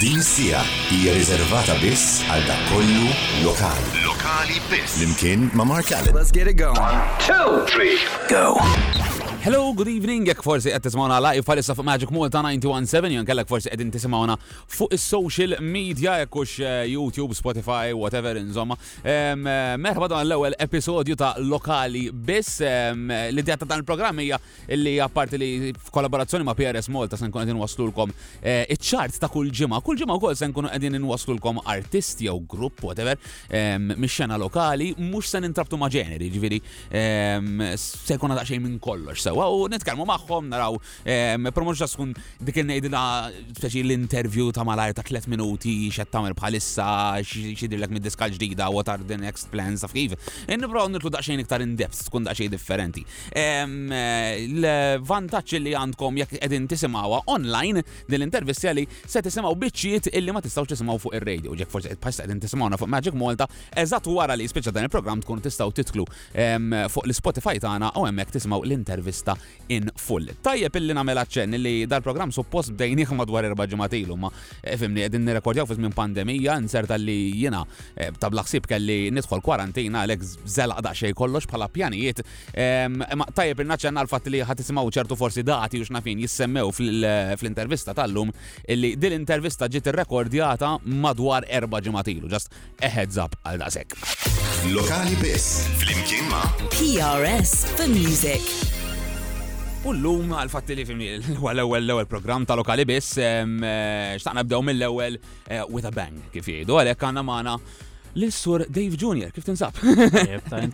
Din is-siegħa hija riservata biss għal dak kollu lokali. Lokali biss. Flimkien ma' Mark Allen. Let's get it going. One, two, three, go! Hello, good evening, jekk forsi qed tismawna live bħalissa fuq Magic Malta 917 jew kellek forsi qegħdin tisimgħuna fuq is-social media jekk hux eh, YouTube, Spotify, whatever insomma. Eh, merħba dan l-ewwel episodju ta' Lokali biss l-idea ta' dan il-programm hija illi apparti li f'kollaborazzjoni ma' PRS Malta se nkun qegħdin waslulkom eh, iċ-ċart ta' kull ġimgħa. Kull ġimgħa wkoll se nkunu qegħdin inwaslulkom artist jew grupp whatever ehm, mix-xena lokali mhux se nintrabtu ma' ġeneri, ġifieri ehm, se jkun daqsxejn minn kollox sewwa u nitkellmu magħhom naraw ehm, però mhux tkun dik ngħidilha speċi l-interview ta' malajr ta' 3 minuti x'qed tagħmel bħalissa x'idilek mid-diska l-ġdida what are the next plans taf kif. Nipprovaw nitlu daqsxejn iktar in depth tkun daqsxejn differenti. l-vantaġġ li għandkom jekk qegħdin tisimgħuha online din l-intervistja li se tisimgħu biċċiet illi ma tistgħux tisimgħu fuq ir-radio. Jekk forsi qed bħalissa qegħdin tisimgħuna fuq Magic Malta, eżatt wara li jispiċċa dan il-programm tkunu tistgħu titlu fuq l-Spotify tagħna u hemmhekk tisimgħu l-intervista in full. Tajjeb illi nagħmel aċċenn li dal-programm suppost bdejnieh madwar erba' ġimgħat ilu, ma eh, fimni qegħdin nirrekordjaw fi żmien pandemija, nserta li jiena eh, ta' blaħsib kelli nidħol kwarantina għalhekk żelaq daqsxejn kollox bħala pjanijiet. Ehm, ma tajjeb innaċċenna għal fatt li ħadd isimgħu ċertu forsi dati u xnafin jissemmew fl-intervista tal-lum illi din l-intervista ġiet irrekordjata madwar erba' ġimatilu. Ġast a heads up għal daqshekk. Lokali biss flimkien ma' PRS The Music. U l-lum għal-fatti li fimni l-ewel l-ewel program ta' lokali biss, eh, xtaqna bdew mill-ewel eh, with a bang kif jgħidu, għalek għanna maħna l-sur Dave Jr., kif tinsab?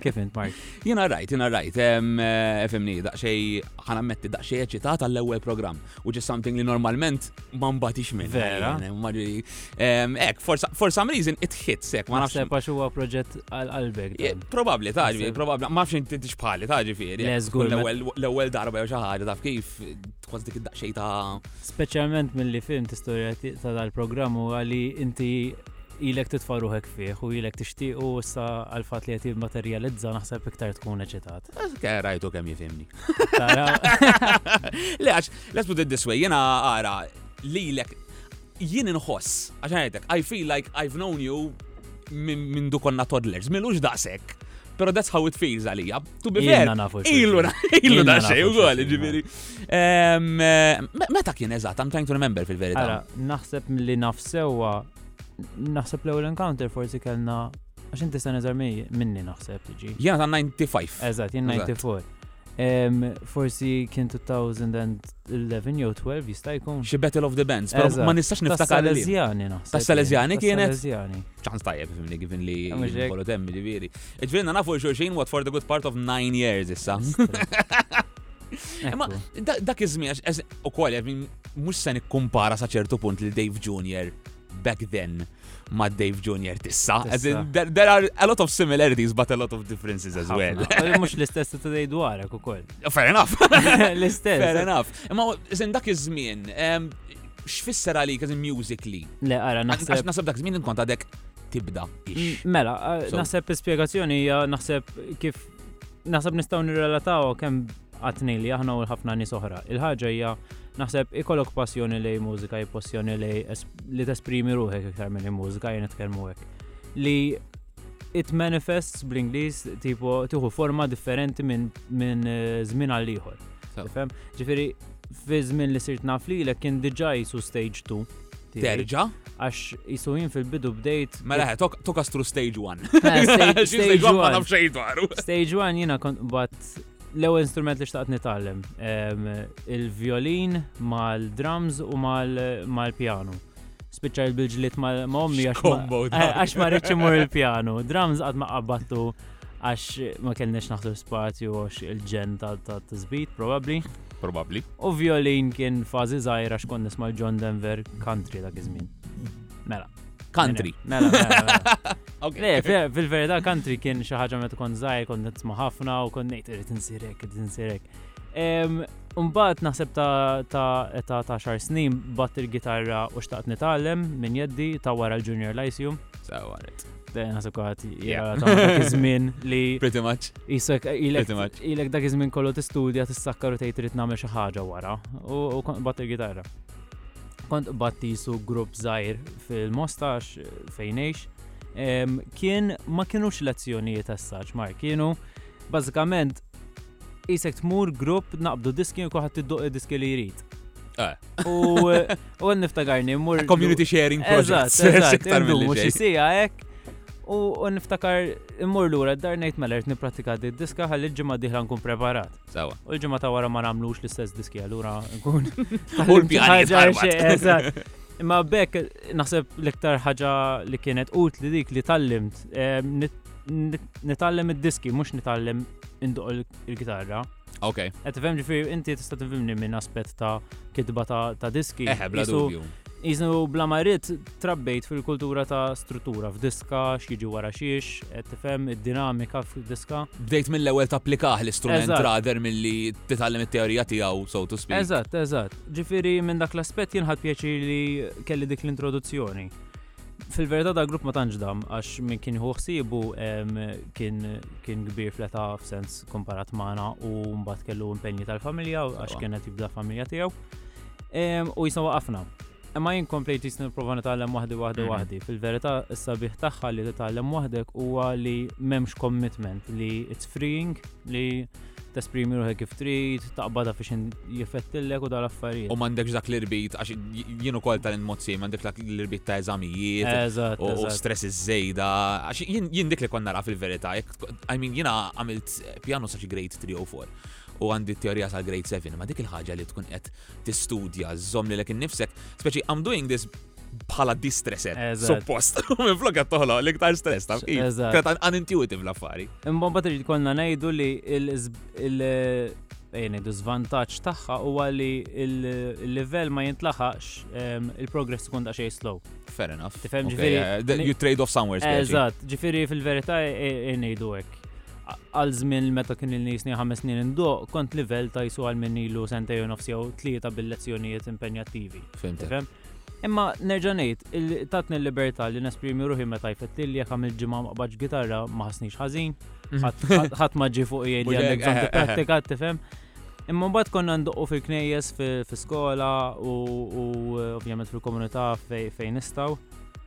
Kif int, Mark? Jena rajt, jena rajt, eh, fimni, daqxej, ħana metti daqxej ċitat għall-ewel program. which is something li normalment ma mbatix minn. Vera. Ek, for some reason it hits ek, ma nafx. Sepa xuwa proġett għal-qalbek. Probabli, taġbi, probabli, ma nafx inti tixbħali, taġi fieri. L-ewel darba jew xaħġa taf kif kważi dik id-daqxej ta' Speċjalment mill-li film t-istoria ta' dal-programm u għalli inti ilek titfaruħek fih u ilek tixtieq u issa għal-fat li jatib materializza naħseb iktar tkun eċitat. Rajtu kemm jifimni. Le, għax, let's put it this way, jena għara li l-ek, jien inħoss, għax għajtek, I feel like I've known you minn du konna toddlers, minn ux daqsek. Pero that's how it feels għalija. Tu bi fair. Illu illu da xej u għal, ġibiri. Meta kien eżat, I'm trying to remember fil-verita. Naħseb li nafsewa, naħseb l-ewel encounter forsi kellna Għax inti sena iżgħar minni naħseb tiġi. Jiena ta' 95. Eżatt, jien 94. Forsi kien 2011 jew 12 jista' jkun. Xi Battle of the Bands, però ma nistax niftakar. Salezjani naħseb. Ta' Salezjani kienet. Salezjani. Ċans tajjeb fimni given li kollu temmi ġifieri. Ġifieri nafu xulxin what for the good part of 9 years issa. Imma dak iż-żmien ukoll mhux se nikkumpara sa ċertu punt li Dave Jr. back then ma' Dave Jr. tissa. There are a lot of similarities but a lot of differences as well. Mux l-istess ta' Dave dwarek u koll. Fair enough. L-istess. Fair enough. Ma' zin dak iż-żmien, x'fisser għalik as musically? Le, ara, naħseb. Naħseb dak iż-żmien inkont għadek tibda. Mela, naħseb spiegazzjoni hija naħseb kif naħseb nistgħu nirrelataw kemm Għadtni li aħna u ħafna nies oħra. Il-ħaġa hija naħseb ikollok passjoni lejn mużika, passjoni li tesprimi ruħek iktar minn il-mużika, jien nitkellmu hekk. Li it manifests bl-Ingliż tipo tieħu forma differenti minn min, eh, żmien għal ieħor. Tifhem? Ġifieri fi żmien li sirt naf li kien diġà jisu stage 2. Terġa? Għax jisu jien fil-bidu bdejt. Mela ħe, tokas tru stage 1. Eh, stage 1 nafxej dwaru. Stage 1 jiena kont bat l-ewwel instrument li xtaqt nitgħallem ehm, il-violin mal-drums u mal-pjanu. Spiċċa il-bilġlit ma' ommi għax ma rridx imur il-pjanu. Drums qatt ma qabbattu għax ma kellniex naħdu spazju għax il-ġen ta' t-zbit, probabli. Probabli. U violin kien fazi zaħira xkon nisma' John Denver country dak iż-żmien. Mela. Country. Mela, mela, mela. Le, fil-verità country kien xi ħaġa meta kont żgħir, kont nisma' ħafna u kont ngħid irid insirek, irid insirek. Umbat naħseb ta' età ta' xar snin bat il-gitarra u xtaqt nitgħallem minn jeddi ta' wara l-Junior Lyceum. Sawaret. Naħseb kħat jgħara ta' dak iż-żmien li. Pretty much. Isek ilek dak iż-żmien kollu tistudja tissakkar u tgħid irid nagħmel xi ħaġa wara u bat il-gitarra. kont qbad tisu grupp żgħir fil-mostax fejnejx, kien ma kienux lezzjonijiet as-saċ mar, kienu bażikament isek tmur grupp naqbdu diski u kuħat tidduq diski li jrid. Eh. U għan niftakarni, mur. Community sharing project. Eżatt, mux jisija ek. U niftakar immur l-ura d-dar nejt malert nipratika di diska għalli ġimma diħra nkun preparat. Sawa. U l-ġimgħa ta' wara ma nagħmlux l-istess diski allura nkun. U l-pjani. Imma bekk naħseb l-iktar ħaġa li kienet utli dik li tallimt nitallem id-diski mhux nitallem indoq il-gitarra. Ok. Qed tifhem ġifieri inti tista' tifhimni minn aspett ta' kitba ta' diski. Eħe, bla dubju. Iżnu bla marit trabbejt fil-kultura ta' struttura f'diska, x'jiġi wara xiex, qed tifhem id-dinamika f'diska. Bdejt mill-ewwel tapplikah l-istrument Eżatt. rather milli titgħallem it-teorija tiegħu, so to speak. Eżatt, eżatt. Ġifieri minn dak l-aspett jien ħadt pjaċir li kelli dik l-introduzzjoni. Fil-verità da grupp ma tantx dam għax min kien hu ħsiebu em, kien kien kbir fl-età f'sens komparat magħna u mbagħad kellu impenji tal-familja għax Sewa. kien qed jibda familja tiegħu. Em, U jisna waqafna. Imma jien komplejt jisni nipprova nitgħallem waħdi waħdi mhm. waħdi. Fil-verità, is-sabiħ tagħha li titgħallem waħdek huwa li m'hemmx commitment li it's freeing li tesprimi ruħek kif trid, taqbada fiex jifettillek u dal affarijiet. U m'għandekx dak l-irbit, għax jien ukoll tal-inmozzi, m'għandek dak l-irbit ta' eżamijiet u stress iż-żejda, għax jien dik li konna nara fil-verità, I mean jiena għamilt pjanu sa xi grade 3 u 4 u għandi teorija tal grade 7, ma dik il-ħaġa li tkun qed tistudja, żżomm lilek innifsek, speċi I'm doing this bħala distresser. Suppost. Minn flok qed toħloq l-iktar stress ta' kif. Kret unintuitive l-affari. Imma mbagħad irid konna ngħidu li il ejni du zvantaġġ tagħha huwa li il-livell ma jintlaħax ehm, il-progress tkun daqsxejn slow. Fair enough. Tifhem ġifieri. You trade off somewhere. Eżatt, ġifieri fil-verità e- e- ngħidu hekk għal żmien meta kien il-nisni ħames snin indoq, kont livell ta' jisu għal minn ilu sentej u nofsi jew tlieta bil-lezzjonijiet impenjattivi. Fimtek. Imma nerġa' ngħid, il- tatni l-libertà li nesprimi ruħi meta jfett li jekk għamil ġimgħa ma qbadx gitarra ma ħassnix ħażin, ħadd- ħadd- ħadd ma ġi fuq jgħid li Mhux għandek hekk, bżonn eh, eh, tipprattika, tifhem. Imma mbagħad konna ndoqqu fil-knejjes fi- fi-skola u u, eh, ovvjament fil-komunità fej- fejn nistgħu.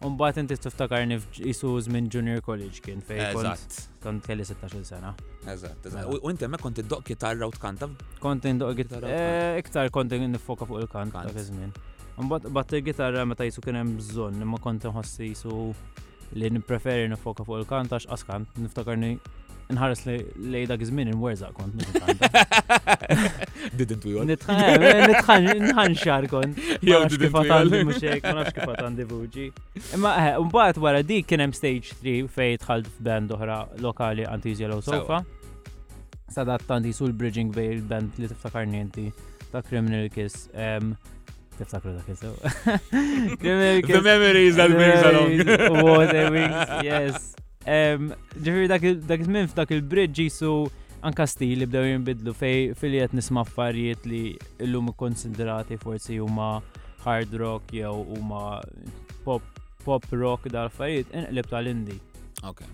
Umbat inti tiftakarni jisu żmien junior college kien fejn. Eżatt. Kont kelli 16 sena. Eżatt, eżatt. Mela. U inti hemmhekk kont iddoq kitarra u tkanta? Kont indoq kitarra. Eh, iktar kont nifoka fuq il-kant dak iż-żmien. Umbat bat il-gitarra meta jisu kien hemm bżonn, imma kont nħossi jisu li nippreferi nifoka fuq il-kant għax askan niftakarni nħares li dak żmien inwerżaq kont Didn't we all? Nitħan eh, xar kont. Jew didn't we all? Mhux hekk, ma nafx kif għandi vuġi. Imma eh, mbagħad wara dik kien hemm stage 3 fejn dħalt f'band oħra lokali anti Yellow Sofa. Sadat tanti sul bridging bej il-band li tiftakar nienti ta' Criminal Kiss. Tiftakru dak jisew. The memories that brings along. Water wings, yes. Ġifiri dak iż-żmien f'dak il-bridge ġisu anka stil li bdew jinbidlu fej fil qed nisma' affarijiet li llum ikkonsidrati forsi huma hard rock jew huma pop pop rock dal-affarijiet inqlib tal-indi. Okay.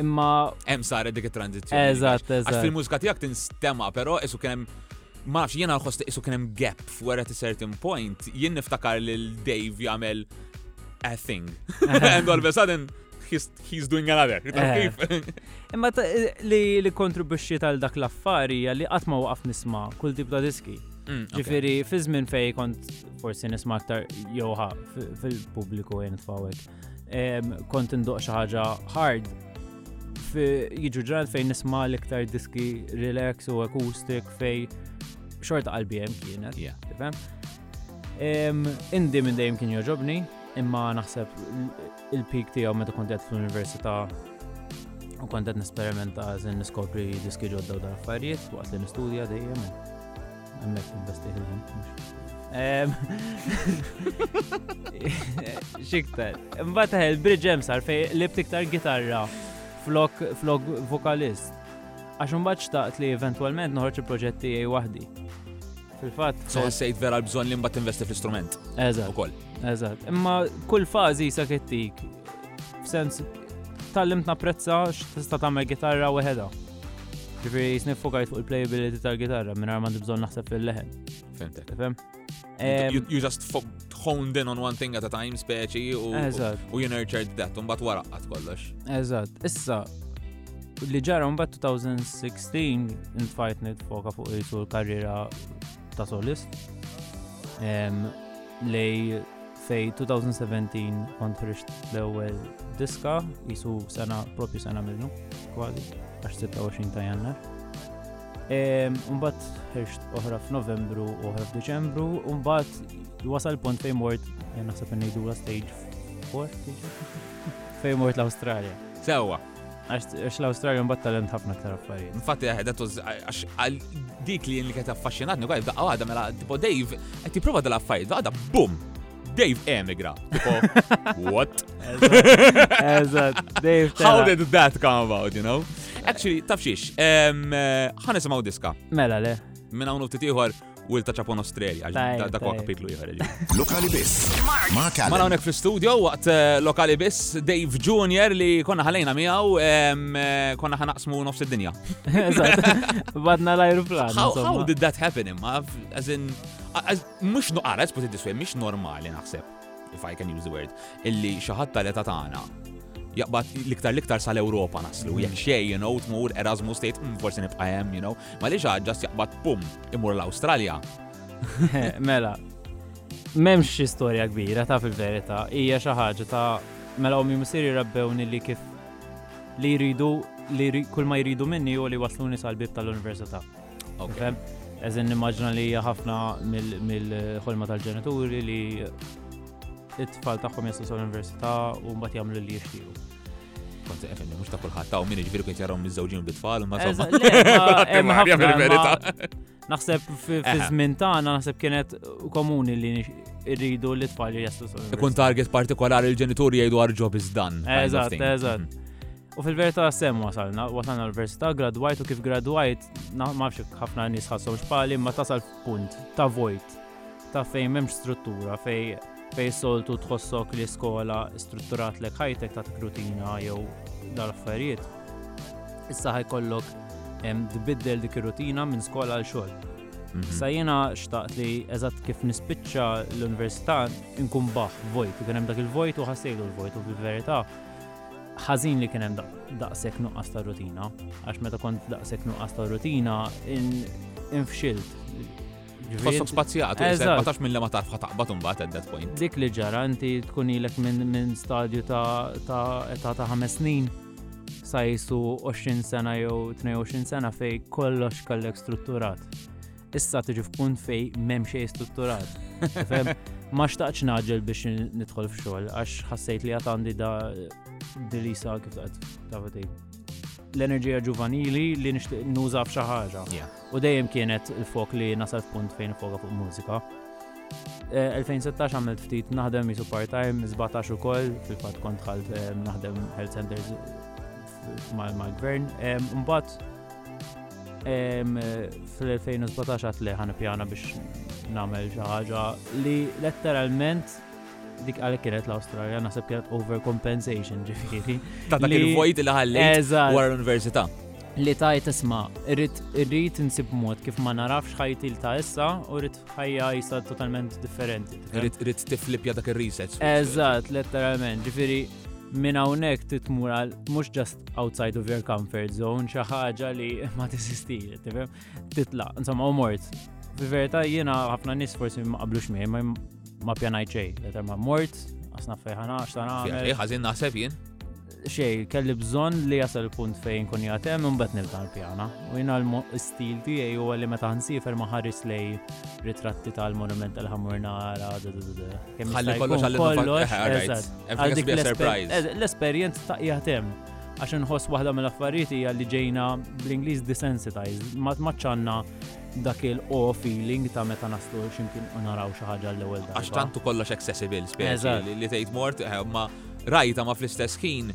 Imma. Hemm saret dik it-tranzizzjoni. Eżatt, eżatt. Għax fil-mużika tiegħek tinstema, però isu kien hemm ma nafx jiena nħoss isu kien hemm gap wara a certain point. Jien niftakar lil Dave jagħmel a thing. And all of a sudden, he's, he's doing another. Eh. Imma eh, li li kontribuxxi tal dak l-affari li qatt ma waqaf nisma' kull tip ta' diski. Mm, Ġifieri fi żmien fej kont forsi nisma' aktar joħa fil-pubbliku jien fawek. Kont indoq xi ħaġa hard jiġu ġran fejn nisma' l-iktar diski relax u akustik fej xorta qalbi hemm kienet. Indi minn dejjem kien joġobni, imma naħseb Il-peak tiegħu meta kont qed fl-università u kont qed nesperimenta għażin niskopri diski ġodda u affarijiet waqt li nistudja dejjem. Hemmhekk investi ħin. Xiktar. Imbagħad eh, il-bridge hemm sar fejn li btiktar gitarra flok flok vokalist. Għax imbagħad xtaqt li eventwalment noħorġ il-proġett tiegħi waħdi. Fil-fatt. So nsejt vera l-bżonn li mbagħad investi fl-istrument. Eżatt. Ukoll. Eżatt. Imma kull fażi sa kittik f'sens tallimt napprezza x'tista' tagħmel gitarra weħedha. Ġifieri jisni fokajt fuq il-playability tal-gitarra minn ma bżonn naħseb fil-leħen. Fimtek. Fem? You just honed in on one thing at a time speċi u you nurtured that, un bat waraqqat kollox. Eżatt. Issa, Li ġara mbagħad 2016 infajt nitfoka fuq isu l-karriera ta' solist. Lej fej 2017 kont rixt l-ewwel diska jisu sena propju sena minnu kważi għax 26 ta' jannar. Mbagħad ħirxt oħra f'Novembru u oħra f'Diċembru, u mbagħad wasal punt fejn mort eh, naħseb ngħidu la stage 4 fejn mort l-Awstralja. Sewwa. Għax l-Australja mbagħad talent ħafna aktar affarijiet. Infatti eh, dat għax għal dik li li kienet affaxxinatni għal daqqa għadha mela tipo Dave qed jipprova dal affarijiet għadha bum. Dave emigra. Tipo, what? Eżatt, Dave. How did that come about, you know? Actually, tafxiex, eh, ħan nisimgħu diska. Mela le. Minn hawn ftit ieħor u il-ta' Ċapon Australia, għax Tajjeb, da- dak huwa tajjeb. kapitlu ieħor. ġifieri. Lokali Biss. Mark Mara Allen. hawnhekk fl-istudio waqt eh, lokali biss Dave Junior li konna ħalejna miegħu em, eh, konna ħanaqsmu nofs id-dinja. Eżatt. Badna l-ajruplan. How, how insomma. did that happen imma? As in, a- as- mux nuqara, let's put it this way, mux normali naħseb. if I can use the word, illi xaħat tal-età tagħna jaqbad l-iktar l-iktar sal-Ewropa naslu, jekk mm. xej, you know, tmur Erasmus State, mm, forsi nibqa' hemm, you know, ma li ġast jaqbad pum, imur l-Awstralja. Mela, memx istorja kbira ta' fil-verità, hija xi ħaġa ta' mela ommi musir rabbewni li kif li jridu li kull ma jridu minni u li waslu nisal bib tal-università. Okay. Eżin nimmaġna li ħafna mill-ħolma tal-ġenituri li it-tfal tagħhom jaslu sal-università u mbagħad jagħmlu li jixtiequ. Kont efenni, mhux ta' kulħadd ta' min iġifieri kien jarhom miżżewġin bit-tfal, ma Naħseb fi żmien tagħna naħseb kienet komuni li rridu li tfal jaslu sal-università. Ikun target partikolari l-ġenituri jgħidu arġob iżdan. Eżatt, eżatt. Mm-hmm. U fil-verità sem wasalna, wasalna l-università, gradwajt u kif gradwajt, nafx ħafna nies ħassu xpali, ma tasal f'punt ta' vojt, ta' fejn memx struttura, fej fej soltu tħossok li skola strutturat lek ħajtek ta' rutina jew dal-affarijiet. Issa ħajkollok tbiddel dik rutina minn skola għal xogħol. Mhm. Sa jena xtaqt li eżatt kif nispiċċa l-università nkun baħ vojt, kien hemm dak il-vojt u ħassejlu l-vojt u fil-verità Ħażin li kien hemm daqshekk nuqqas ta' rutina, għax meta kont daqshekk nuqqas ta' rutina infxilt. Fossom spazjat, ma tax minn li ma taf ħataqbat imbagħad at that point. Dik li ġara inti tkun ilek minn stadju ta' età ta' ħames snin sa jisu 20 sena jew 22 sena fej kollox kellek strutturat issa tiġi f'punt fej m'hemm xejn strutturat. Fem, ma xtaqx naġel biex nidħol f'xogħol għax ħassejt li għad għandi da dilisa kif qed tafati. L-enerġija ġuvanili li nixtieq nuża f'xi ħaġa. U dejjem kienet il-fok li nasal f'punt fejn foka fuq mużika. 2016 eh, għamilt ftit naħdem jisu part-time, 17 u koll, fil-fat kont ħalt eh, naħdem health centers mal-gvern. Eh, Mbatt Fl-2017 għat li ħan pjana biex namel ħaġa li letteralment dik għal kienet l-Australia, nasib kienet overcompensation ġifiri. Ta' dak il-vojt li ħalli wara l-università. Li ta' jtisma, irrit nsib mod kif ma narafx ħajti ta' issa u rrit ħajja jisa totalment differenti. Rrit tiflipja dak il-reset. Eżat, letteralment, ġifiri minn hawnhekk titmur għal mhux ġast outside of your comfort zone, xi ħaġa li ma tisistix, tifhem? Titla, insomma, u mort. Fil-verità jiena ħafna nies forsi ma qablux miegħi, ma ma pjanajt xej, letter ma mort, għasna fejħana, xtana. Xej, ħazin naħseb jien. Xej, kelli bżon li jasal punt fejn kun jatem, un bet nibda l-pjana. U jina l-stil tijaj u għalli meta nsifer maħaris lej ritratti tal-monument tal-ħamurna għara, Ħalli kollox għal kollox. Għal dik l-esperjenza ta' jgħatem. Għax nħoss waħda mill-affarijiet hija li ġejna bl-Ingliż desensitized, ma tmaċċanna dak il-o feeling ta' meta naslu ximkien u naraw xi ħaġa l-ewwel darba. Għax tantu kollox accessible speċi li tgħid mort eh, ma rajta ma fl-istess ħin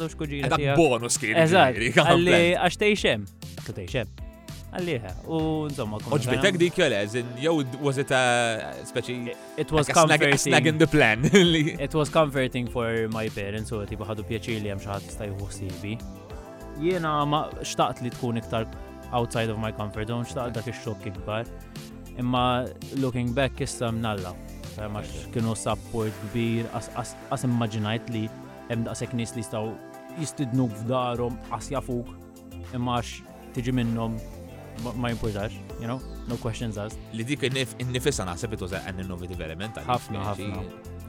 Żewġ kuġina. Dak bonus kien. Eżatt. Għalli għax tgħixem. Tu tgħixem. Għalliħa. U insomma. Oġbitek dik jole, jew was it a speċi. It was comforting. Snag in the plan. It was comforting for my parents u tibu ħadu pjaċir li hemm xi ħadd jista' jħossibi. Jiena ma xtaqt li tkun iktar outside of my comfort zone, xtaqt dak ix-xokk ikbar. Imma looking back issa mnalla. Għax kienu support kbir, as immaġinajt li Hemm daqshekk nies li jistgħu jistidnuk f'darhom qas jafuk imma għax tiġi minnhom ma jimpurtax, you know, no questions asked. Li dik innifisa naħseb it was an innovative element. Ħafna, ħafna.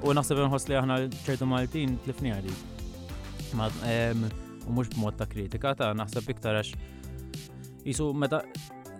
U naħseb nħoss li aħna ċertu Maltin tlifni għadi. U mux b'mod ta' kritika ta' naħseb iktar għax jisu meta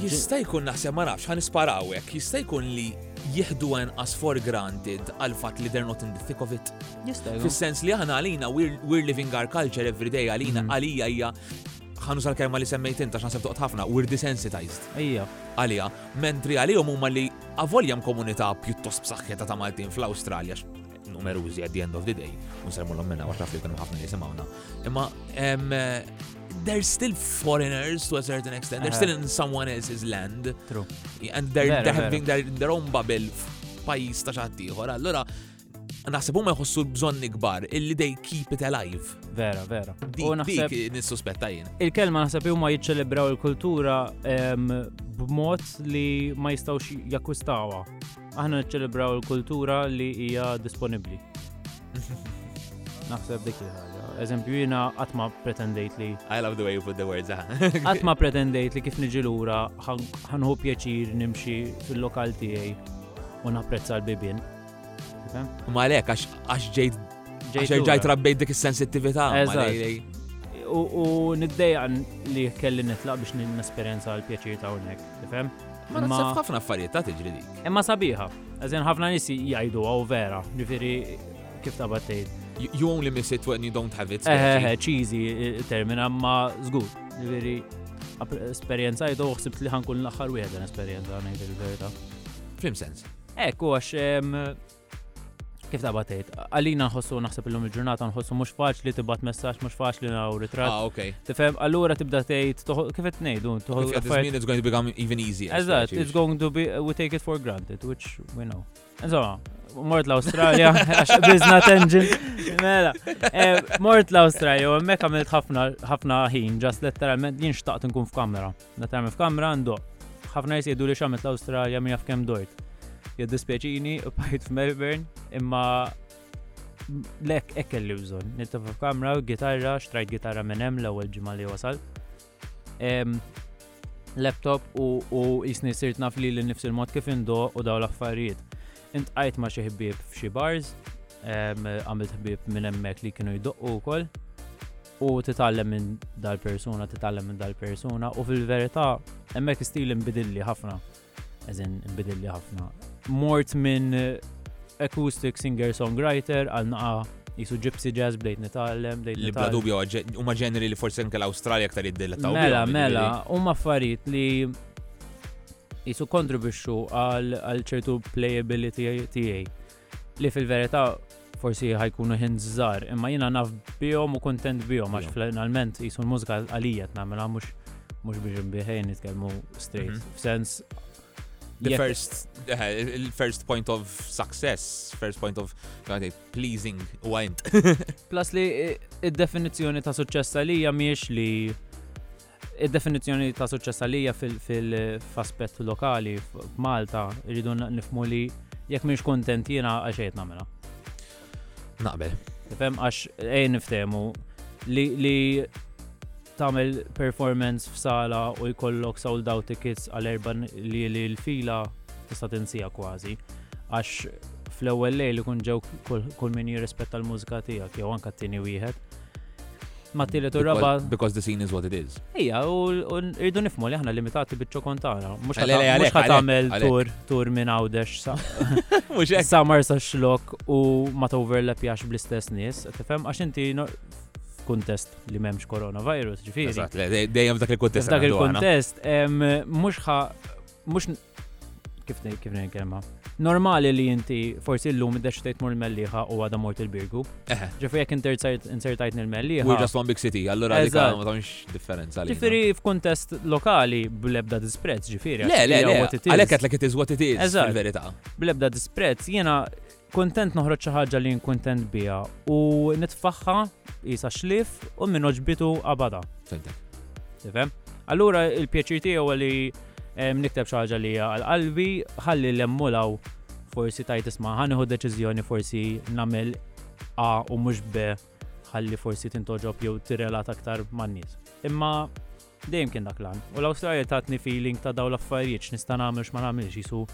Jista' jkun naħseb ma nafx, ħa nispara hawnhekk, jista' jkun li jieħduha inqas for granted għal fatt li they're not in the thick of it. Jista' jkun. Fis-sens li aħna għalina we're living our culture every day għalina għalija hija ħanu sal-kelma li semmejt inta x'naħseb toqgħod ħafna, we're desensitized. Ejja. Għalija, mentri għalihom huma li avolja komunità pjuttost b'saħħitha ta' Maltin fl-Awstralja. numerużi at the end of the day, un sermu l minna għartaf li kunu ħafna jisimawna. Imma, they're still foreigners to a certain extent, they're still in someone else's land. True. And they're, they're having their, their own bubble f'pajis ta' xaħtiħor. Allora, naħseb huma jħossu bżonn ikbar illi they keep it alive. Vera, vera. U naħseb nissuspetta jien. Il-kelma naħseb huma jiċċelebraw il-kultura b'mod li ma jistgħux jakkwistawa. Aħna niċċelebraw il-kultura li hija disponibbli. Naħseb dik il-ħaġa. Eżempju, jina għatma pretendejt li. I love the way you put the words, ah. Għatma pretendejt li kif niġi lura ħanħu pjaċir nimxi fil-lokal tiegħi u napprezza l-bibin. Ma lek, għax ġejt ġejt rabbejt dik is-sensittività. U niddejqan li kelli nitlaq biex n-esperienza l-pjaċir ta' unnek, tifhem? Ma nasib ħafna affarijiet ta' tiġri dik. Imma sabiħa, għazin ħafna nisi jgħidu għaw vera, ġifiri kif ta' battej. You only miss it when you don't have it. Eħe, ċizi termina ma zgur, ġifiri esperienza jgħidu uħsib li ħankun l-axar wieħed l-esperienza għanajt il-verita. Fim sens. Ekku għax kif taqbad tgħid, għalina nħossu naħseb illum il-ġurnata nħossu mhux faċli tibgħat messaġġ, mhux faċli naraw ritratt. Ah, okay. Tifhem, allura tibda tgħid kif qed ngħidu, toħol. It's going to become even easier. Eżatt, it's going to be we take it for granted, which we know. Insomma, mort l-Australia, għax bizna tenġin. Mela, eh, mort l-Australia, u mek għamilt ħafna ħin, ġas letteralment jien xtaqt nkun f'kamera. Meta għamilt f'kamra ndoqq. Ħafna nies jgħidu li x'għamilt l-Awstralja min jaf kemm dort. Jiddispjaċini u bħajt f'Melbourne imma lek hekk kelli bżonn. Nittefa f'kamra, gitarra, xtrajt gitarra minn hemm l-ewwel ġimgħa li wasal. Laptop u jisni sirt naf li l-nifs il-mod kif indo u daw l-affarijiet. Intqajt ma' xi ħbieb f'xi bars, għamilt ħbieb minn hemmhekk li kienu jdoqqu wkoll. u titgħallem minn dal-persuna, titgħallem minn dal-persuna u fil-verità hemmhekk stil inbidilli ħafna. Eżin inbidilli ħafna. Mort minn acoustic singer-songwriter għal naqa' jisu gypsy jazz bdejt nitgħallem, bdejt Li bla dubju huma ġeneri li forsi anke l-Awstralja aktar jiddilataw. Mela, mela, huma affarijiet li jisu kontribwixxu għal ċertu playability tiegħi. li fil-verità forsi ħajkunu ħin żżar, imma jiena naf bihom u kontent bihom għax finalment jisu l-mużika għalija tnamela mhux mhux biex nbiħej nitkellmu straight. Mhm. F'sens the first eh, il-first point of success, first point of pleasing u għajnt. Plus li id-definizzjoni ta' suċċess għalija miex li Id-definizzjoni ta' suċċess għalija f'aspett lokali f'Malta rridu nifmu li jekk mhix kuntent jiena għax qed nagħmilha. Naqbel. Tifhem għax ej niftehmu li li tagħmel performance f'sala u jkollok sold out tickets għal erba' li l-fila tista' tinsija kważi. Għax fl-ewwel lejl ikun ġew kull min jirrispetta l-mużika tiegħek jew anke t-tieni wieħed. ma' tielet u raba. Because the scene is what it is. Ija, u rridu nifmu li aħna limitati bieċo kontana. Mux għatamel tur, tur minn għawdex sa. Mux għek. Sa marsa xlok u ma ta' overlap jax bl-istess nis. Tifem, għax inti kuntest li memx coronavirus, ġifiri. Eżat, dejjem dak il-kuntest. Dak il-kuntest, mux ħa, mux kif ngħid kif ngħid kelma. Normali li inti forsi llum id-dex tgħid mur l-melliħa u għadha mort il-birgu. Ġifieri jekk insertajt nil-melliħa. U just one big city, allura li ma tagħmilx differenza. Ġifieri f'kuntest lokali bl-ebda disprezz, ġifieri. Le, le, le. Għalhekk qed it is what it is. Eżatt. Verità. Bl-ebda disprezz jiena Kuntent noħroġ xi ħaġa li jien kuntent biha u nitfaħħa isa xlief u minn oġbitu qabada. Fentek. Tifhem? Allura il-pjaċir tiegħu li nikteb xi ħaġa li għal qalbi ħalli l-emmulaw forsi tajt isma' ħaniħu deċiżjoni forsi nagħmel A u mhux B ħalli forsi tintoġob jew tirrelata aktar man-nies. Imma Dejjem kien dak l-għan. U l-Awstralja tatni feeling ta' daw l-affarijiet x'nista' nagħmel x'ma nagħmilx jisu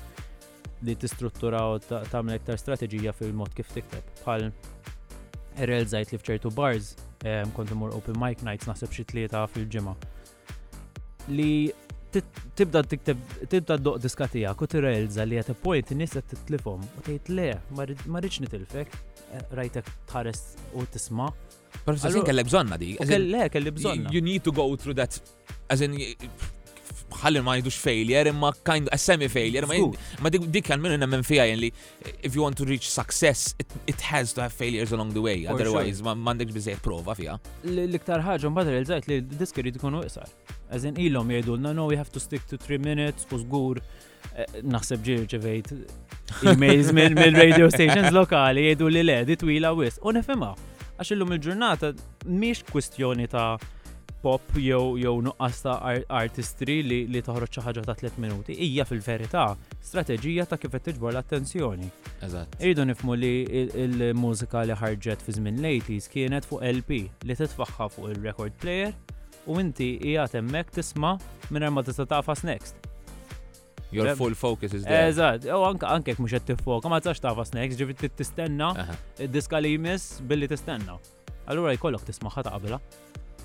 li tistruttura u tagħmel iktar strateġija fil-mod kif tikteb. Bħal Erel Zajt li fċertu bars ehm, kont imur open mic nights naħseb xi tlieta fil-ġimgħa. Li tibda tikteb tibda doq diska tiegħek u tirrealza li qed point nies qed titlifhom u tgħid le ma rridx nitilfek eh, rajtek tħares u tisma' Professor Singh kellek bżonna di. Le, kelli bżonna. You need to go through that. As in, ħalli ma jidux failure, imma kind a semi failure, ma dik għal minnu nemmen fija li if you want to reach success, it, it has to have failures along the way, otherwise ma mandek bizzej prova fija. L-iktar ħagġa mbagħad il-żajt li diski jrid ikunu iqsar. Eżin ilhom jgħidulna no we have to stick to 3 minutes u żgur Naħseb ġi rċevejt emails minn radio stations lokali jgħidu li le, di twila wis. U nifhimha. Għax illum il-ġurnata mhix kwistjoni ta' pop jew jew nuqqas ta' artistri li, li toħroġ xi ħaġa ta' 3 minuti, hija fil-verità strateġija ta' kif qed tiġbor l-attenzjoni. Eżatt. Irridu nifmu li il-mużika li ħarġet fi żmien lejtis kienet fuq LP li titfaħħa fuq il-record player U inti qiegħed hemmhekk tisma' mingħajr ma tista' taf what's next. Your full focus is there. Eżatt, u anke anke jekk mhux qed tiffoka, ma tistax taf what's next, ġifieri trid tistenna Aha. id-diska li jmiss billi tistenna. Allura jkollok tismagħha ta' qabilha.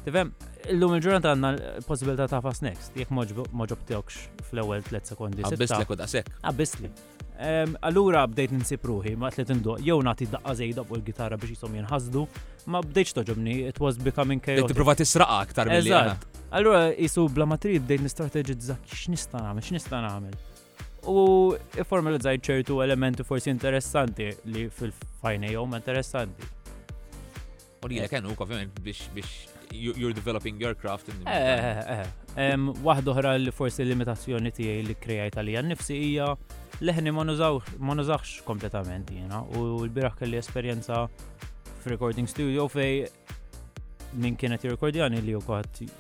Tifhem, illum il-ġurnata għandna l-possibilità ta' what's next, jekk ma ġobtokx fl-ewwel tliet sekondi. sitta. Għabbistlek u daqshekk. Għabbisli. Allura bdejt ninsib ruħi, ma tliet indoq, jew nagħti daqqa żejda fuq il-gitarra biex jisom jinħasdu, ma bdejtx toġobni, it was becoming chaotic. Tipprova tisraqa aktar mill Eżatt. Allura jisu bla ma trid bdejt nistrateġizza x'nista' nagħmel, x'nista' nagħmel. U formalizzajt ċertu elementi forsi interessanti li fil-fajnejhom interessanti. U li l-eken u ovvjament biex you're developing your craft. Waħda oħra li forsi limitazzjoni tiegħi li krejajt għalija nnifsi hija leħni ma nużax kompletament jiena u l-biraħ kelli esperjenza f'recording studio fej min kienet jirrekordjani li wkoll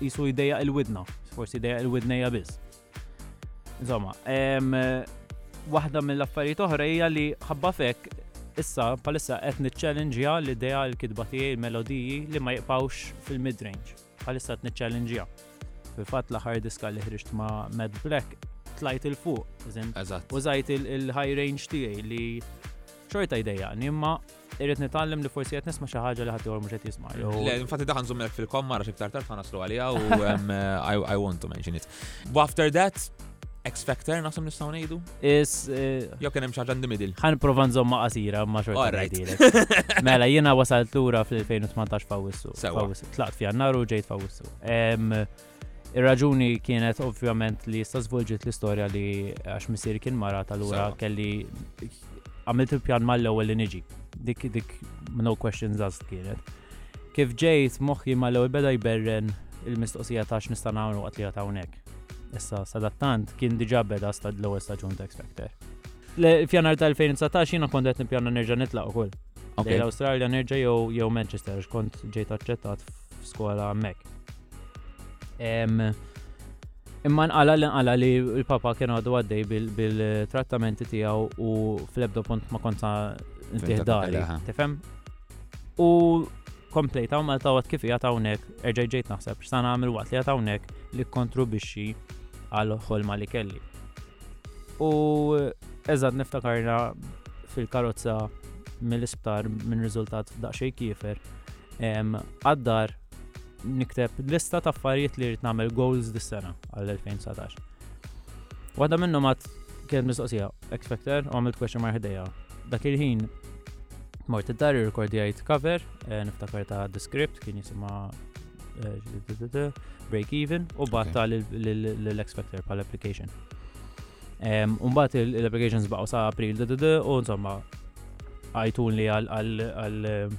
Qisu jdejjaq il-widna, forsi jdejjaq il-widnejja biss. Insomma, waħda mill-affarijiet oħra hija li ħabba fek issa palissa qed niċċellenġja l-idea l-kitba tiegħi l-melodiji li ma jibqgħux fil-midrange. Palissa qed niċċellenġja. Fil-fatt l-aħħar diska li ħriġt ma' Mad Black tlajt il fuq, użajt il-high range tiegħi li xorta jdejjaqni imma Irrid nitgħallem li forsi qed nisma' xi ħaġa li ħadd ieħor mhux qed jisma' jew. Le, infatti daħan żummek fil-komma għax iktar tard ħanaslu għaliha u um, I, I want to mention it. But after that, X Factor naħseb nistgħu ngħidu? Is eh, Jo kien hemm xi ħaġa in the middle. ħan prova nżomma qasira ma xorta All right. ngħidilek. Mela jiena wasalt lura fl-2018 fawissu. Sewa. Fawissu. Tlaqt f'Jannar u ġejt fawissu. Em, Ir-raġuni kienet ovvjament li issa żvolġiet l-istorja li għax missieri kien mara tal-ura kelli għamilt il-pjan mal-ewwel li niġi. Dik dik no questions asked kienet. Kif ġejt moħħi mal-ewwel beda jberren il-mistoqsija ta' x'nista' nagħmlu qatt li hawnhekk. Issa sadattant kien diġà beda stad l-ewwel staġun ta' Expector. F'jannar tal-2019 jiena kont qed nippjana nerġa' nitlaq ukoll. L-Awstralja nerġa' jew Manchester x'kont ġejt aċċettat f'skola hemmhekk. Imma nqala li nqala li l-papa kien għadu għaddej bil-trattamenti tiegħu u fl-ebda punt ma konta ntiħdali. Tifhem? U komplejt hawn Malta għat kif jgħat hawnhekk erġa' ġejt naħseb x'san għamil waqt li jgħat hawnhekk li kontribixxi għal ħolma li kelli. U eżad niftakarna fil-karozza mill-isptar minn riżultat daqsxejn kiefer Għaddar nikteb lista ta' affarijiet li rrit nagħmel goals dis-sena għal-2019. Waħda minnhom għad kienet mistoqsija, X Factor, u għamilt question mark ħdejja. Dak il-ħin mort id-dar irrekordjajt cover, eh, niftakar ta' the script kien jisimha eh, break even u batta l-X Factor pal-application. Umbat l-applications baqgħu sa' April u insomma għajtun li għal eh,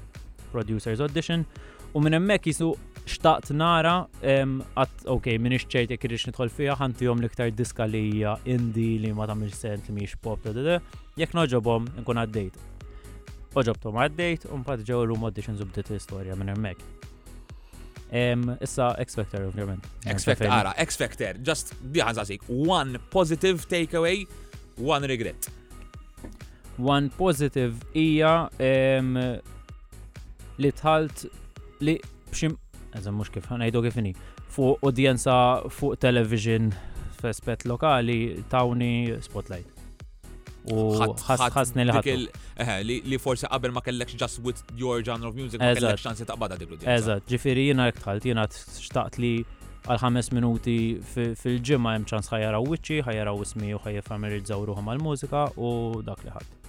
producers audition u minn hemmhekk jisu xtaqt nara għat ok minn ċert jekk irix nidħol fiha ħantihom l-iktar diska li hija indi li ma tagħmilx sent li mhix pop da da jekk noġobhom nkun għaddejt. Oġobtom għaddejt u mbagħad ġew room auditions u bdiet l-istorja minn hemmhekk. Issa X Factor, ovvjament. X Factor, ara, X Factor, just biħan sasik, one positive takeaway, one regret. One positive hija li tħalt li bxim, eżem mux kif, għanajdu kifini, fuq udjenza fuq television f'aspet lokali tawni spotlight. u ħasni li ħadd. Eh, li forsi qabel ma kellekx just with your genre of music, ma kellekx ċansi taqbada dik l-udjenza. Eżatt, ġifieri jiena jekk tħalt, jiena xtaqt li għal ħames minuti fil-ġimgħa hemm ċans ħajaraw wiċċi, ħajaraw ismi u ħajjifamilirizzaw ruħhom għall-mużika u dak li ħadd.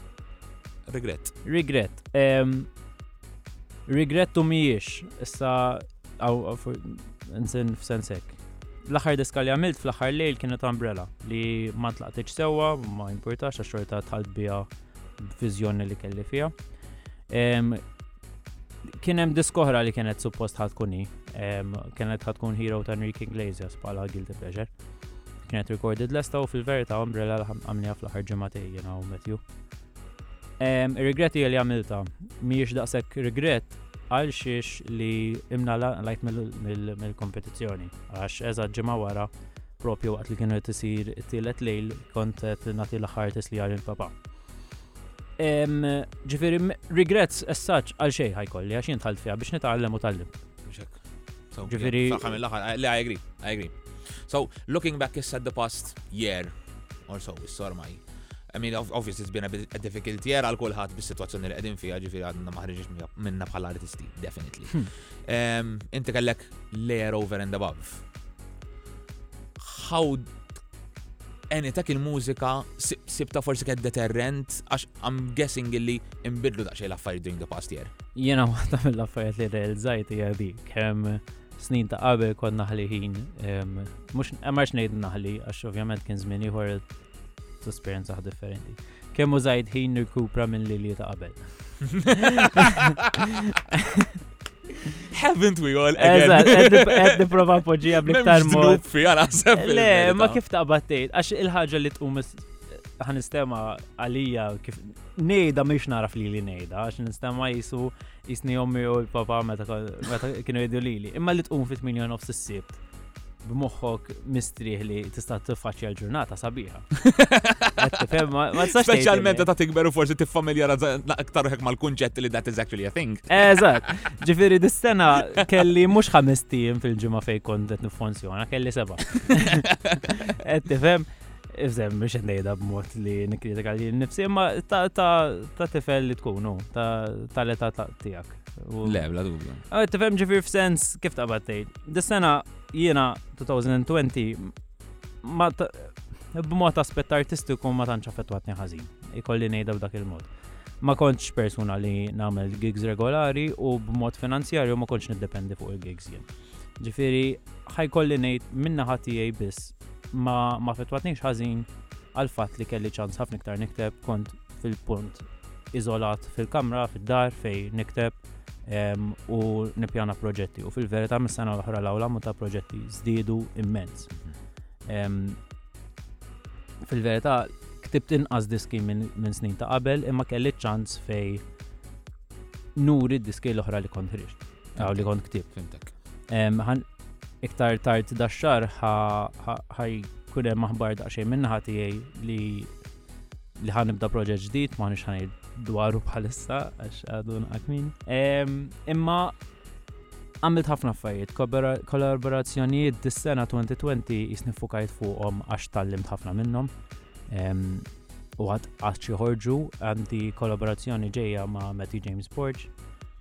Regret. Regret. Regret u mhijiex. Issa Nsin f'sensek. L-aħħar diska li għamilt fl-aħħar lejl kienet Umbrella li ma tlaqtitx sewwa, ma importax għax xorta tħalt biha b'viżjoni li kelli fiha. Kien hemm diskoħra li kienet suppost ħad tkun hi, kienet ħad tkun Hero ta' Enrique Iglesias bħala Guilty Pleasure. Kienet recorded lesta u fil-verità Umbrella għamliha fl-aħħar ġimgħa tejjina u Matthew. Ir-rigretti li għamilta mhijiex daqshekk rigrett għal xiex li imna lajt mill-kompetizzjoni. Għax eżatt ġimgħa wara, propju waqt li kienu tisir it-tielet lejl, kont qed nagħti l-aħħar tislijar il-papa. Ġifieri regrets essaċ għal xejn ħajkolli għax jien tħalt fiha biex nitgħallem u tallim. Ġifieri. Le, I agree, I agree. So, looking back issa the past year or so, issa ormai, I mean, obviously it's been a, bit, a difficult year għal kulħadd bis-sitwazzjoni li qegħdin fiha, ġifieri għadna ma ħriġniex minna bħala artisti, definitely. Hmm. Inti kellek layer over and above. How Eni, tak il-mużika sibta forsi ked deterrent, għax I'm guessing illi imbidlu daqxej l-affarijiet during the past year. Jena waħda mill-affarijiet li realizzajt hija dik, kemm snin ta' qabel konna ħliħin, mux marx ngħid naħli, għax ovvjament kien żmien ieħor L-esperjenza differenti. Kemm użajt ħin nirkupra minn lilji ta' qabel. Haven't we all again? Eżatt, qed nipprova poġġija bl-iktar mod. fi għal naħseb. Le, ma kif taqbad tgħid, għax il-ħaġa li tqum ħanistema għalija kif nejda miex naraf li li nejda, għax nistema jisu Jisni ommi u l-papa meta kienu jiddu lili. Imma li tqum fit minjon of s-sibt b'moħħok mistrieħ li tista' tiffaċċja l-ġurnata sabiħa. Speċjalment ta' tikber u forsi tiffamiljara aktar hekk mal-kunċett li that is actually a thing. Eżatt. Ġifieri dis-sena kelli mhux ħames tim fil-ġimgħa fejn kont qed niffunzjona, kelli seba'. Qed tifhem? Ifżem, biex ngħidha b'mod li nikkritika li nifsi, imma ta' tifel li tkunu, ta' l-età tiegħek. Le, bla dubju. Ah, tifhem ġifir f'sens kif ta' battejt. Dis-sena jiena 2020 ma b'mod aspett artistiku ma tantx affettwatni ħażin. Ikolli ngħidha b'dak il-mod. Ma kontx persuna li nagħmel gigs regolari u b'mod finanzjarju ma kontx niddependi fuq il-gigs jien. Ġifieri ħajkolli ngħid min-naħa tiegħi biss ma ma fetwatnix ħażin għal fatt li kelli ċans ħafna iktar nikteb kont fil-punt iżolat fil-kamra, fid-dar fej nikteb u nipjana proġetti. U fil-verità mis-sena l-oħra l-awla ta' proġetti żdiedu immens. Fil-verità ktibt inqas diski minn snin ta' qabel imma kelli ċans fej nuri diski l-oħra li kont ħriġt. Għaw li kont ktib, fimtek. Għan iktar tard da xar ħaj kunem maħbar daqxej minna ħati li li ħan nibda proġett ġdid ma nix ħanir dwaru bħalissa għax għadu naqmin. Imma għamilt ħafna affarijiet, kollaborazzjonijiet dis-sena 2020 jisnifukajt fuqhom għax tallimt ħafna minnhom. u għad għad ħorġu għandi kollaborazzjoni ġeja ma' Matthew James Borge,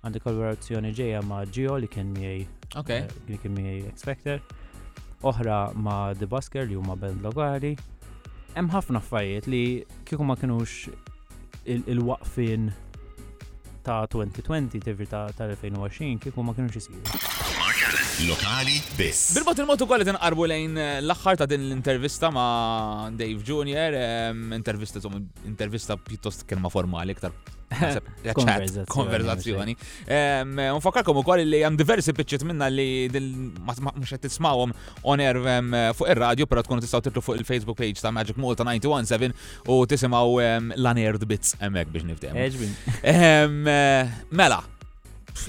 għandi kollaborazzjoni ġeja ma' Gio li kien miej eh, li kien miej Expector, oħra ma' The Busker li huma band lokali. Hemm ħafna affarijiet li kieku ma kienux il-waqfin ta' 2020, ġifri ta' 2020, kieku ma kienux jisiru. Lokali biss. Bil-mod il-mod ukoll qed inqarbu lejn eh, l-aħħar ta' din l-intervista ma' Dave Jr. Ehm, intervista insomma, intervista pjuttost kelma formali iktar Konverzazzjoni. Konverzazzjoni. Ehm, Unfakkarkom ukoll li hemm diversi pitċiet minna li din- ma- ma- mhux qed tismawhom on air ehm, fuq ir-radju, però tkunu tistgħu titlu fuq il-Facebook page ta' Magic Malta 917 U tisimaw l-anerd bits emmek biex niftem. Mela,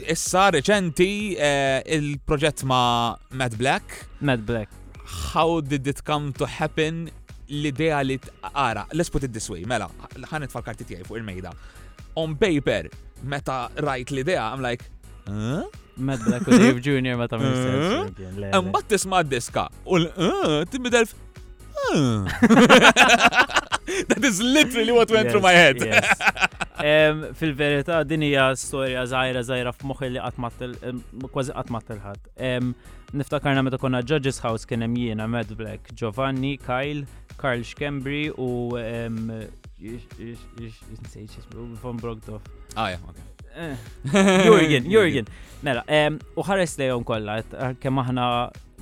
issa reċenti eh, il-proġett ma' Matt Black. Matt Black. How did it come to happen l-idea li tqara, let's put it this way, mela, ħanet fal-karti tiegħi fuq il-mejda. On paper, meta rajt l-idea, I'm like, Mad Black u Dave Jr. ma ta' Mbatt tisma diska u timbidel That is literally what went yes, through my head. Yes. Um, Fil-verità, din hija storja żgħira żgħira f'moħħi li qatt kważi qatt ma tilħad. Um, niftakarna meta konna Judges House kien hemm jiena Mad Black, Giovanni, Kyle, Carl Schembri u um, Von Brogdorf. Ah, yeah, okay. Eh. Jurgen, Jurgen. Mela, u ħares lejhom kollha, kemm aħna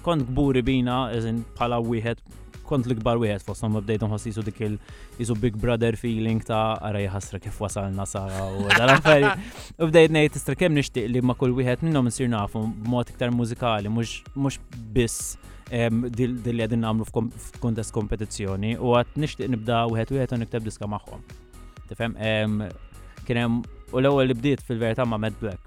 Kont kburi bina, eżin bħala wieħed kont l-ikbar wieħed fosthom ma bdejt nħoss jisu dik il-jisu Big Brother feeling ta' ara jħasra kif wasalna sa' u dal-affarijiet. U bdejt ngħid istra kemm nixtieq li ma' kull wieħed minnhom nsir nafu b'mod iktar mużikali, mhux biss dil li għedin namlu f'kontest kompetizzjoni u għat nishtiq nibda u għet u għet niktab diska maħħom. Tifem, kienem u l-ewel li bdiet fil-verita ma' Mad Black.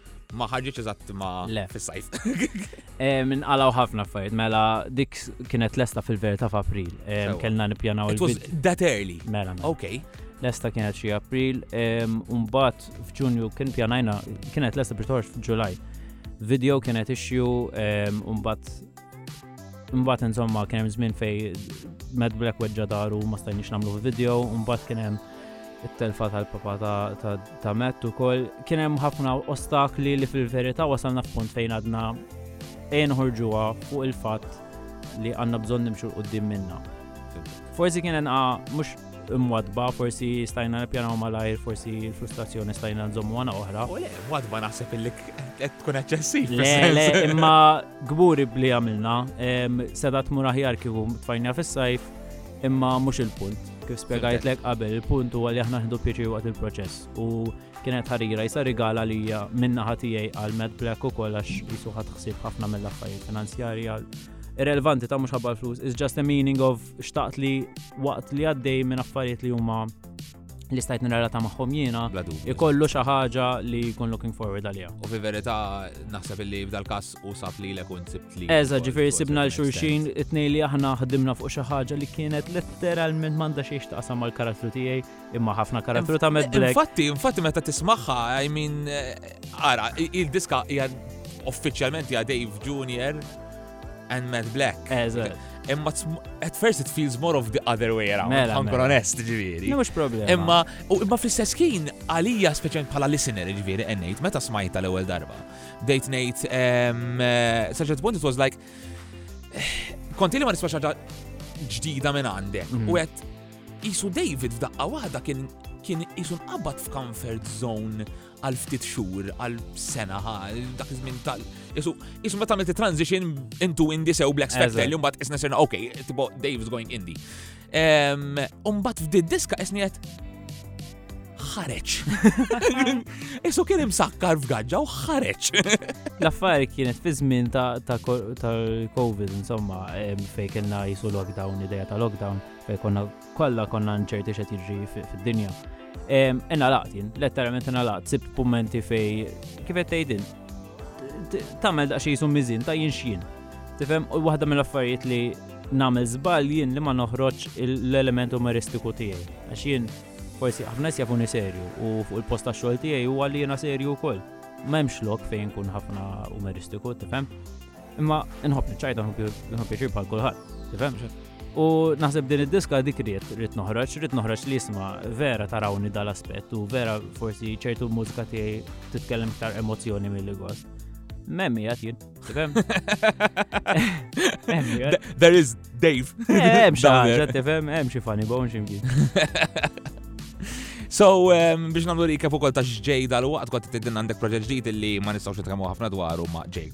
Ma ħarġitx eżatt ma Le. fis-sajf. Eh, Minn qalaw ħafna affarijiet, mela dik s- kienet lesta fil-verità f'April. Eh, Sewa. Kellna nippjanaw It was il-video. that early. Mela, mela. Ok. Lesta kienet xi April, em, u mbagħad f'Ġunju kien pjanajna, kienet lesta biex toħroġ f'Ġulaj. Video kienet issue, em, u mbagħad Mbagħad insomma kien hemm żmien fej Mad Black weġġa daru ma stajniex nagħmlu video, mbagħad kien hemm it-telfa tal-papa ta' Matt ukoll. Kien hemm ħafna ostakli li fil-verità wasalna f'punt fejn għadna ejn ħorġuha fuq il-fatt li għandna bżonn nimxu l-qudiem minna. Forsi kien hemm ah, mhux imwadba, forsi stajna nipjanaw malajr, forsi l-frustrazzjoni stajna nżommu għana oħra. U le, wadba naħseb illi tkun eċċessiv. Le, le, imma Kburi b'li għamilna, seta' tmur aħjar kieku tfajnija fis-sajf, imma mhux il-punt. Kif spjegajtlek qabel, il-punt huwa li aħna nħdu pjaċir waqt il-proċess. U kienet ħarira jisa rigal għalija minna ħatijaj għal Mad Black u koll għax jisu ħat xsib ħafna mill-affarijiet finanzjari għal irrelevanti ta' mhux ħabba l-flus. It's just a meaning of xtaqt li waqt li għaddej minn affarijiet li huma li stajt nirrelata magħhom jiena, ikollu xi ħaġa li jkun looking forward għaliha. U fi verità naħseb li f'dal każ u sab li lek un sibt li. Eża, ġifieri sibna l xulxin it-tnej li aħna ħdimna fuq xi ħaġa li kienet letteralment m'għandha xi taqsam mal-karattru tiegħi imma ħafna karattru ta' Mad Black. Infatti, infatti meta tismagħha, I mean, eh, ara, il-diska hija uffiċjalment hija Dave Junior and Matt Black. Eżatt. Imma at first it feels more of the other way around. Mela, Ankor mela. onest, ġifieri. Mhux problema. Imma u imma fl-istess ħin għalija speċjalment bħala listener ġifieri ennejt meta smajta l-ewwel darba. Dejt ngħid eh, such at point it was like konti li ma nisma' xaġa ġdida minn għandek. Mhm. U qed isu David f'daqqa waħda kien kien isu nqabad f'comfort zone għal ftit xhur, għal sena, għal dak iż-żmien tal. Isu, isu ma tagħmel transition into indie sew Black Spectre li mbagħad isna sirna ok, tipo Dave's going indie. Umbat f'did diska isniet ħareċ. Isu kien imsakkar f'gaġġa u ħareċ. L-affari kienet fi żmien ta' covid insomma, fej kellna jisu lockdown, ideja ta' lockdown, fej konna kollha konna nċerti xed jiġri fid-dinja. Inalaqt jien, letteralment inalaqt, sibt pummenti fej kif qed tgħidin. Tagħmel daqsxejn jisum miżin ta' jien x'jien. Tifhem u waħda mill-affarijiet li nagħmel żball jien li ma noħroġ l-element umoristiku tiegħi. Għax jien forsi ħafna jafuni serju u fuq il-post tax-xogħol tiegħi huwa li jiena serju wkoll. M'hemmx lok fejn kun ħafna umoristiku, tifhem? Imma nħobb niċċajta nħobb pjaċir bħal kulħadd, tifhem U naħseb din id-diska dik riet riet noħroġ, riet noħroġ li jisma vera tarawni dal-aspett u vera forsi ċertu mużika tiegħi titkellem iktar emozzjoni mill gost. Memmi għat jien. There is Dave. Hemm eh, xaġa, tifhem, hemm xi funny bone ximkien. So, biex namlu recap u kol ta' ġej dal-waqt kont t-tiddin għandek proġett ġdijt li ma nistawx nitkamu ħafna dwaru ma' ġej.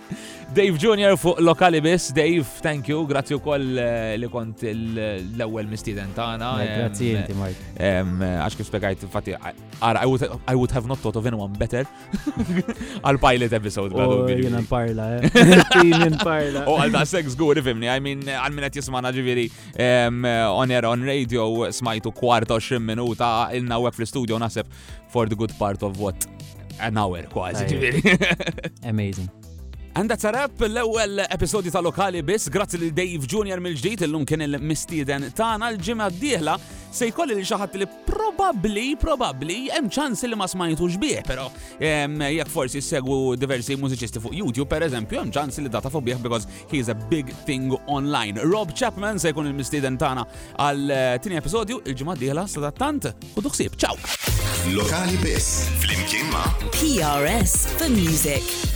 Dave Junior fuq lokali biss, Dave, thank you, grazzi wkoll eh, li kont l-ewwel mistieden tagħna. Eh, grazzi inti, Mike. Għax kif spjegajt, infatti, I would have not thought of anyone better għal pilot episode. Oh, jien nparla, eh. Jien nparla. U oh, għal da sex guri fimni, I mean, għal minnet jismana ġiviri on air on radio smajtu kwarta 20 minuta il-naweb fl-studio nasib for the good part of what an hour kważi ġifieri. Amazing. And that's a wrap l-ewwel episodju ta' lokali biss, grazzi lil Dave Junior mill-ġdid illum kien il-mistieden tagħna l-ġimgħa d-dieħla se jkolli li xaħat li probabbli probabbli hemm ċans li ma smajtux bih, però jekk forsi segwu diversi mużiċisti fuq YouTube pereżempju hemm ċans li data fuq bih because He is a big thing online. Rob Chapman se jkun il-mistieden tagħna għal eh, tieni episodju il-ġimgħa dieħla sa tant u duħsib. Ciao! Lokali biss flimkien ma' PRS for Music.